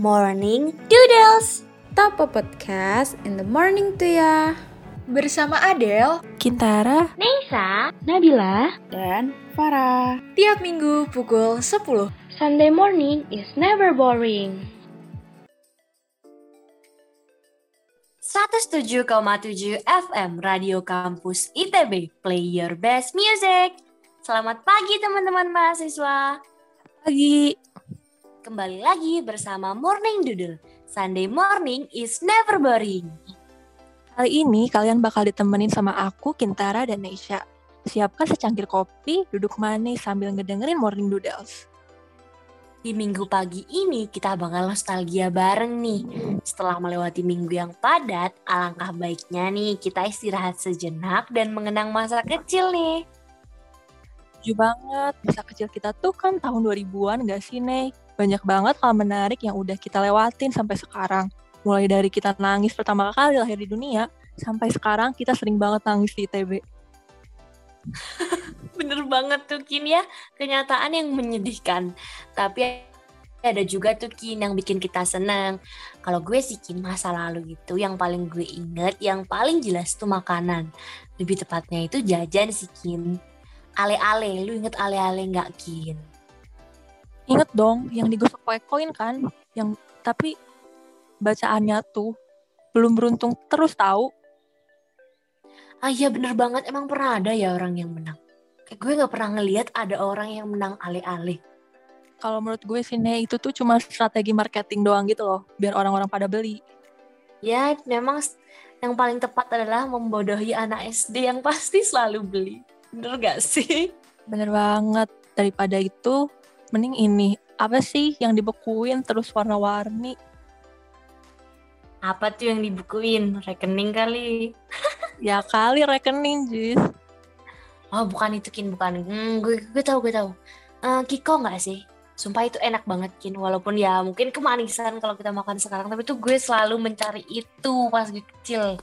Morning Doodles. Top podcast in the morning tuh ya. Bersama Adele, Kintara, Neisa, Nabila, dan Farah. Tiap minggu pukul 10. Sunday morning is never boring. 107,7 FM Radio Kampus ITB Play your best music Selamat pagi teman-teman mahasiswa pagi. Kembali lagi bersama Morning Doodle Sunday morning is never boring Kali ini kalian bakal ditemenin sama aku, Kintara, dan Neisha. Siapkan secangkir kopi, duduk manis sambil ngedengerin Morning Doodles. Di minggu pagi ini kita bakal nostalgia bareng nih. Setelah melewati minggu yang padat, alangkah baiknya nih kita istirahat sejenak dan mengenang masa kecil nih. Setuju banget, masa kecil kita tuh kan tahun 2000-an gak sih, Nek? Banyak banget hal menarik yang udah kita lewatin sampai sekarang. Mulai dari kita nangis pertama kali lahir di dunia, sampai sekarang kita sering banget nangis di ITB. Bener banget tuh Kin ya, kenyataan yang menyedihkan. Tapi ada juga tuh Kin yang bikin kita senang. Kalau gue sih Kin masa lalu gitu, yang paling gue inget, yang paling jelas tuh makanan. Lebih tepatnya itu jajan sih Kin. Ale-ale, lu inget ale-ale nggak Kin? Ingat dong, yang digosok pakai koin kan? Yang tapi bacaannya tuh belum beruntung terus tahu. Ah iya bener banget, emang pernah ada ya orang yang menang. Kayak gue nggak pernah ngeliat ada orang yang menang ale-ale. Kalau menurut gue sih, Nek, itu tuh cuma strategi marketing doang gitu loh, biar orang-orang pada beli. Ya memang yang paling tepat adalah membodohi anak SD yang pasti selalu beli. Bener gak sih? Bener banget. Daripada itu, mending ini. Apa sih yang dibekuin terus warna-warni? Apa tuh yang dibukuin? Rekening kali. Ya kali rekening, Jis. Oh bukan itu Kin, bukan. Hmm, gue, gue tahu, gue tahu. Eh, Kiko nggak sih? Sumpah itu enak banget Kin. Walaupun ya mungkin kemanisan kalau kita makan sekarang. Tapi tuh gue selalu mencari itu pas gue kecil.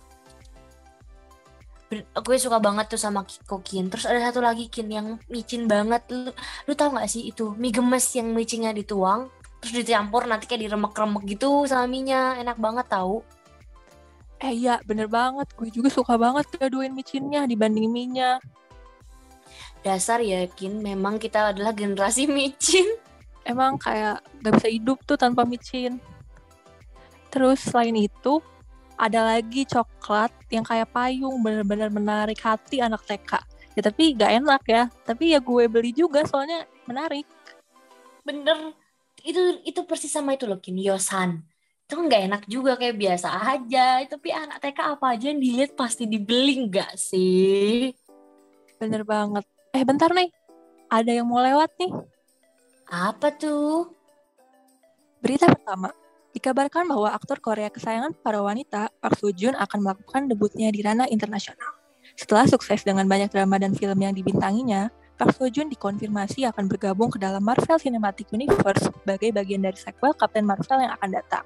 Gue suka banget tuh sama Kiko Kin. Terus ada satu lagi Kin yang micin banget. Lu, lu tau gak sih itu? Mie gemes yang micinnya dituang. Terus dicampur nanti kayak diremek-remek gitu sama mie-nya. Enak banget tau. Eh iya, bener banget. Gue juga suka banget gaduin micinnya dibanding mie-nya. Dasar ya Kin, memang kita adalah generasi micin. Emang kayak gak bisa hidup tuh tanpa micin. Terus selain itu, ada lagi coklat yang kayak payung bener-bener menarik hati anak TK. Ya tapi gak enak ya. Tapi ya gue beli juga soalnya menarik. Bener. Itu itu persis sama itu loh Kin, Yosan. Itu kan nggak enak juga kayak biasa aja. Tapi anak TK apa aja yang dilihat pasti dibeli nggak sih? Bener banget. Eh bentar nih, ada yang mau lewat nih. Apa tuh? Berita pertama, dikabarkan bahwa aktor Korea kesayangan para wanita, Park Seo Joon akan melakukan debutnya di ranah internasional. Setelah sukses dengan banyak drama dan film yang dibintanginya, Park Seo Joon dikonfirmasi akan bergabung ke dalam Marvel Cinematic Universe sebagai bagian dari sequel Captain Marvel yang akan datang.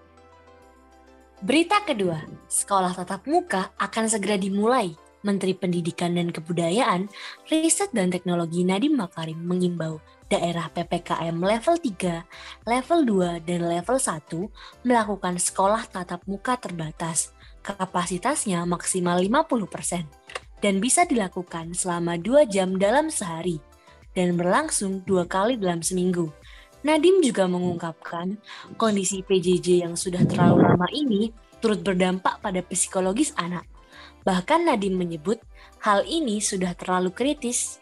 Berita kedua, sekolah tatap muka akan segera dimulai. Menteri Pendidikan dan Kebudayaan, Riset dan Teknologi Nadiem Makarim mengimbau daerah PPKM level 3, level 2, dan level 1 melakukan sekolah tatap muka terbatas. Kapasitasnya maksimal 50% dan bisa dilakukan selama 2 jam dalam sehari dan berlangsung dua kali dalam seminggu. Nadiem juga mengungkapkan kondisi PJJ yang sudah terlalu lama ini turut berdampak pada psikologis anak. Bahkan Nadiem menyebut hal ini sudah terlalu kritis.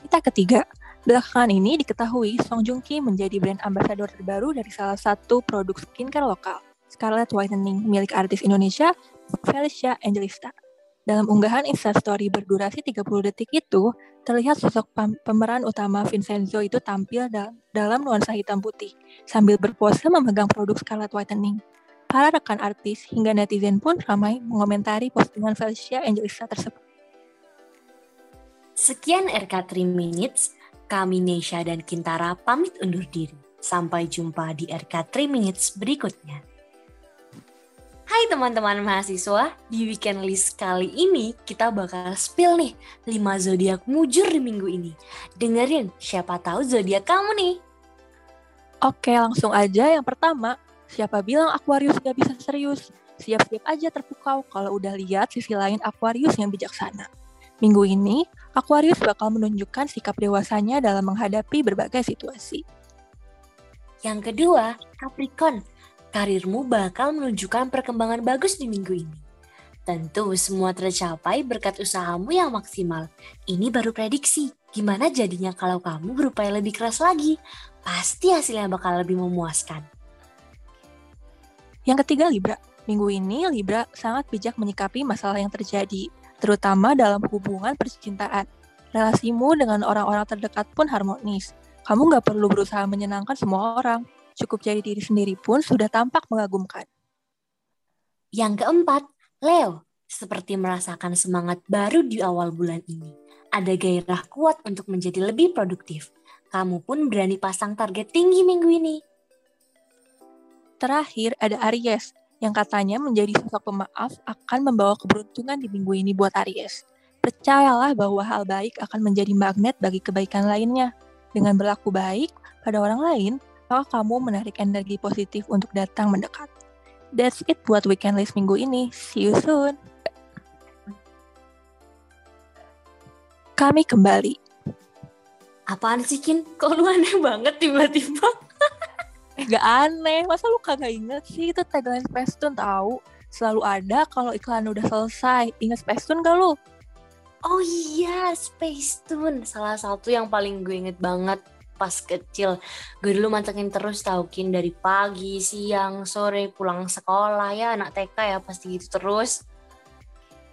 Berita ketiga, belakangan ini diketahui Song Joong Ki menjadi brand ambassador terbaru dari salah satu produk skincare lokal, Scarlett Whitening milik artis Indonesia, Felicia Angelista. Dalam unggahan Instastory berdurasi 30 detik itu, terlihat sosok pem- pemeran utama Vincenzo itu tampil da- dalam nuansa hitam putih, sambil berpose memegang produk Scarlett Whitening. Para rekan artis hingga netizen pun ramai mengomentari postingan Felicia Angelista tersebut. Sekian RK3 Minutes, kami Nesha dan Kintara pamit undur diri. Sampai jumpa di RK3 Minutes berikutnya. Hai teman-teman mahasiswa, di weekend list kali ini kita bakal spill nih 5 zodiak mujur di minggu ini. Dengerin, siapa tahu zodiak kamu nih. Oke, langsung aja. Yang pertama, siapa bilang Aquarius gak bisa serius? Siap-siap aja terpukau kalau udah lihat sisi lain Aquarius yang bijaksana. Minggu ini, Aquarius bakal menunjukkan sikap dewasanya dalam menghadapi berbagai situasi. Yang kedua, Capricorn. Karirmu bakal menunjukkan perkembangan bagus di minggu ini. Tentu semua tercapai berkat usahamu yang maksimal. Ini baru prediksi. Gimana jadinya kalau kamu berupaya lebih keras lagi? Pasti hasilnya bakal lebih memuaskan. Yang ketiga, Libra. Minggu ini, Libra sangat bijak menyikapi masalah yang terjadi, terutama dalam hubungan percintaan. Relasimu dengan orang-orang terdekat pun harmonis. Kamu nggak perlu berusaha menyenangkan semua orang. Cukup jadi diri sendiri pun sudah tampak mengagumkan. Yang keempat, Leo. Seperti merasakan semangat baru di awal bulan ini. Ada gairah kuat untuk menjadi lebih produktif. Kamu pun berani pasang target tinggi minggu ini. Terakhir ada Aries yang katanya menjadi sosok pemaaf akan membawa keberuntungan di minggu ini buat Aries. Percayalah bahwa hal baik akan menjadi magnet bagi kebaikan lainnya. Dengan berlaku baik pada orang lain, maka kamu menarik energi positif untuk datang mendekat. That's it buat weekend list minggu ini. See you soon. Kami kembali. Apaan sih, Kin? Kok lu aneh banget tiba-tiba? Gak aneh, masa lu kagak inget sih? Itu tagline Spacetoon tahu. Selalu ada kalau iklan udah selesai. Ingat Spacetoon gak lu? Oh iya, Space Tune. Salah satu yang paling gue inget banget pas kecil. Gue dulu mantengin terus tau Kin dari pagi, siang, sore, pulang sekolah ya anak TK ya pasti gitu terus.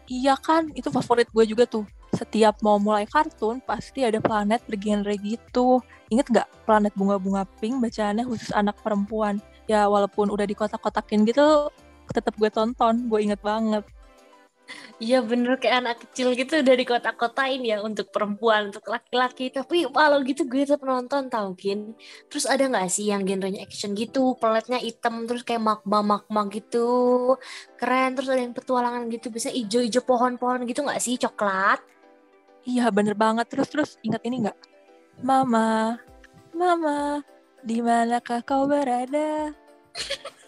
Iya kan, itu favorit gue juga tuh. Setiap mau mulai kartun, pasti ada planet bergenre gitu. Ingat gak planet bunga-bunga pink bacaannya khusus anak perempuan? Ya walaupun udah dikotak-kotakin gitu, tetap gue tonton, gue inget banget. Iya bener kayak anak kecil gitu udah di kota-kotain ya untuk perempuan, untuk laki-laki. Tapi walau gitu gue tetap nonton tau Kin. Terus ada gak sih yang genrenya action gitu, peletnya hitam, terus kayak magma-magma gitu. Keren, terus ada yang petualangan gitu, bisa ijo-ijo pohon-pohon gitu gak sih, coklat? Iya bener banget, terus-terus ingat ini gak? Mama, Mama, di manakah kau berada?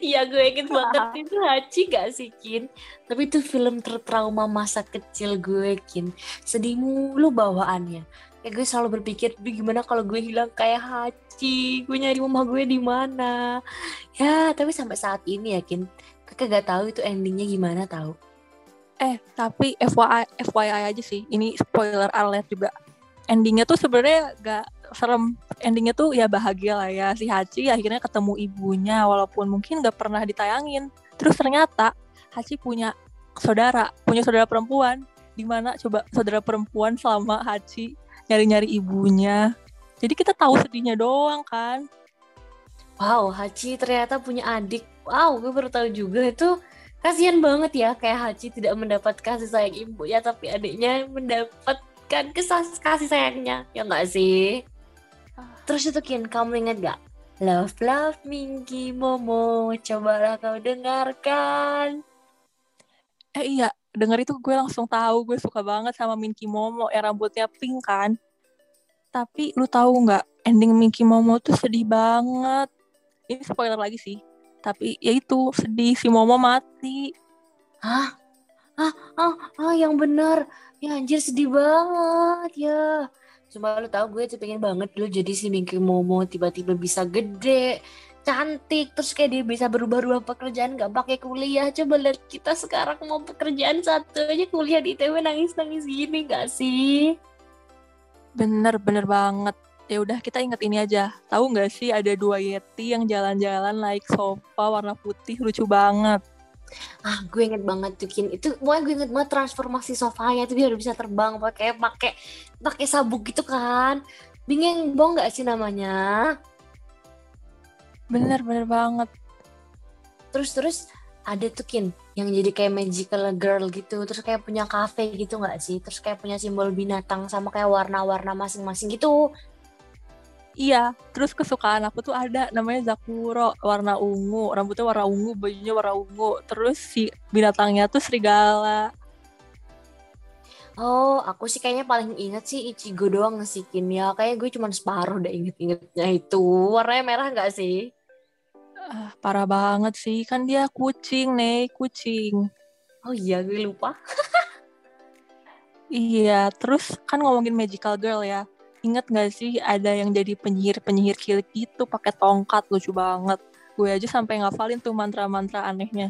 Iya gue inget banget itu Hachi gak sih Kin? Tapi itu film tertrauma masa kecil gue Kin. Sedih mulu bawaannya. Kayak gue selalu berpikir, gimana kalau gue hilang kayak Hachi? Gue nyari mama gue di mana? Ya, tapi sampai saat ini ya Kin, gue gak tahu itu endingnya gimana tahu. Eh, tapi FYI, FYI aja sih, ini spoiler alert juga. Endingnya tuh sebenarnya gak serem. Endingnya tuh ya bahagia lah ya. Si Hachi akhirnya ketemu ibunya walaupun mungkin gak pernah ditayangin. Terus ternyata Hachi punya saudara punya saudara perempuan. Di mana coba saudara perempuan selama Hachi nyari-nyari ibunya. Jadi kita tahu sedihnya doang kan. Wow Hachi ternyata punya adik. Wow gue baru tahu juga itu kasihan banget ya kayak Hachi tidak mendapat kasih sayang ibu ya tapi adiknya mendapatkan kasih sayangnya ya enggak sih Terus itu Kin, kamu inget gak? Love Love Minky Momo, cobalah kau dengarkan. Eh iya, denger itu gue langsung tahu gue suka banget sama Minky Momo yang rambutnya pink kan. Tapi lu tahu nggak ending Minky Momo tuh sedih banget. Ini spoiler lagi sih. Tapi ya itu sedih si Momo mati. Hah? Ah, ah, ah yang bener. Ya anjir sedih banget ya. Cuma lu tau gue tuh pengen banget dulu jadi si Minky Momo tiba-tiba bisa gede, cantik, terus kayak dia bisa berubah-ubah pekerjaan gak pakai kuliah. Coba lihat kita sekarang mau pekerjaan satu aja kuliah di ITB nangis-nangis gini gak sih? Bener, bener banget. Ya udah kita inget ini aja. Tahu nggak sih ada dua yeti yang jalan-jalan naik sofa warna putih lucu banget. Ah, gue inget banget tuh Kin. Itu pokoknya gue inget banget transformasi sofanya itu biar bisa terbang pakai pakai pakai sabuk gitu kan. Bingeng bong nggak sih namanya? Bener bener banget. Terus terus ada tuh Kin yang jadi kayak magical girl gitu terus kayak punya cafe gitu nggak sih terus kayak punya simbol binatang sama kayak warna-warna masing-masing gitu Iya, terus kesukaan aku tuh ada namanya Zakuro, warna ungu, rambutnya warna ungu, bajunya warna ungu. Terus si binatangnya tuh serigala. Oh, aku sih kayaknya paling inget sih Ichigo doang sih ya. Kayaknya gue cuma separuh udah inget-ingetnya itu. Warnanya merah nggak sih? Ah, parah banget sih, kan dia kucing nih, kucing. Oh iya, gue lupa. iya, terus kan ngomongin magical girl ya. Ingat gak sih ada yang jadi penyihir-penyihir kilik gitu pakai tongkat lucu banget. Gue aja sampai ngafalin tuh mantra-mantra anehnya.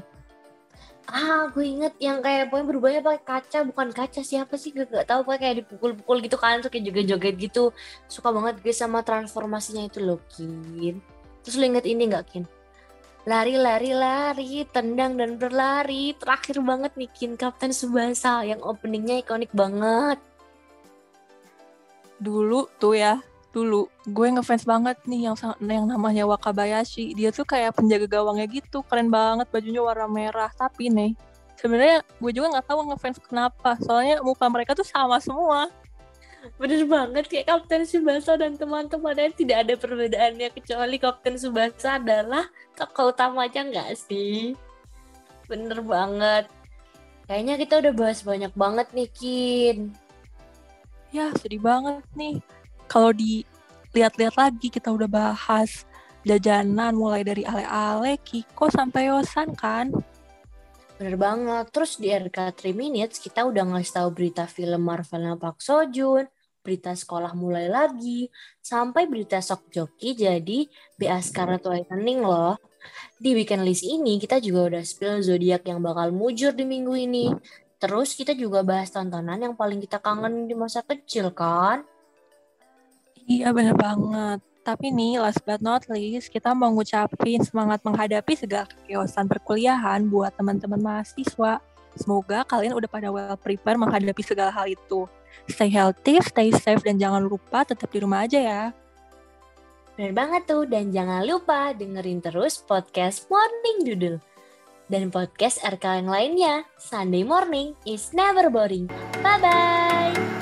Ah gue inget yang kayak pokoknya berubahnya pakai kaca bukan kaca siapa sih? Gue gak tahu pokoknya kayak dipukul-pukul gitu kan terus kayak joget-joget gitu. Suka banget gue sama transformasinya itu loh Kin. Terus lo inget ini gak Kin? Lari lari lari tendang dan berlari. Terakhir banget nih Kin Kapten Subasa yang openingnya ikonik banget dulu tuh ya dulu. Gue ngefans banget nih yang yang namanya Wakabayashi. Dia tuh kayak penjaga gawangnya gitu keren banget bajunya warna merah. Tapi nih sebenarnya gue juga nggak tahu ngefans kenapa. Soalnya muka mereka tuh sama semua. Bener banget kayak Kapten Subasa dan teman-temannya tidak ada perbedaannya kecuali Kapten Subasa adalah tokoh utamanya nggak sih? Bener banget. Kayaknya kita udah bahas banyak banget nih Kin ya sedih banget nih kalau dilihat-lihat lagi kita udah bahas jajanan mulai dari ale-ale, Kiko sampai Yosan kan. Bener banget. Terus di RK 3 Minutes kita udah ngasih tahu berita film Marvelnya Park Seo Joon, berita sekolah mulai lagi, sampai berita Sok Joki jadi BA Scarlet Whitening loh. Di weekend list ini kita juga udah spill zodiak yang bakal mujur di minggu ini. Terus kita juga bahas tontonan yang paling kita kangen di masa kecil kan? Iya bener banget. Tapi nih, last but not least, kita mau ngucapin semangat menghadapi segala keosan perkuliahan buat teman-teman mahasiswa. Semoga kalian udah pada well prepare menghadapi segala hal itu. Stay healthy, stay safe, dan jangan lupa tetap di rumah aja ya. Bener banget tuh, dan jangan lupa dengerin terus podcast Morning Doodle. Dan podcast RK yang lainnya, Sunday Morning is never boring. Bye-bye!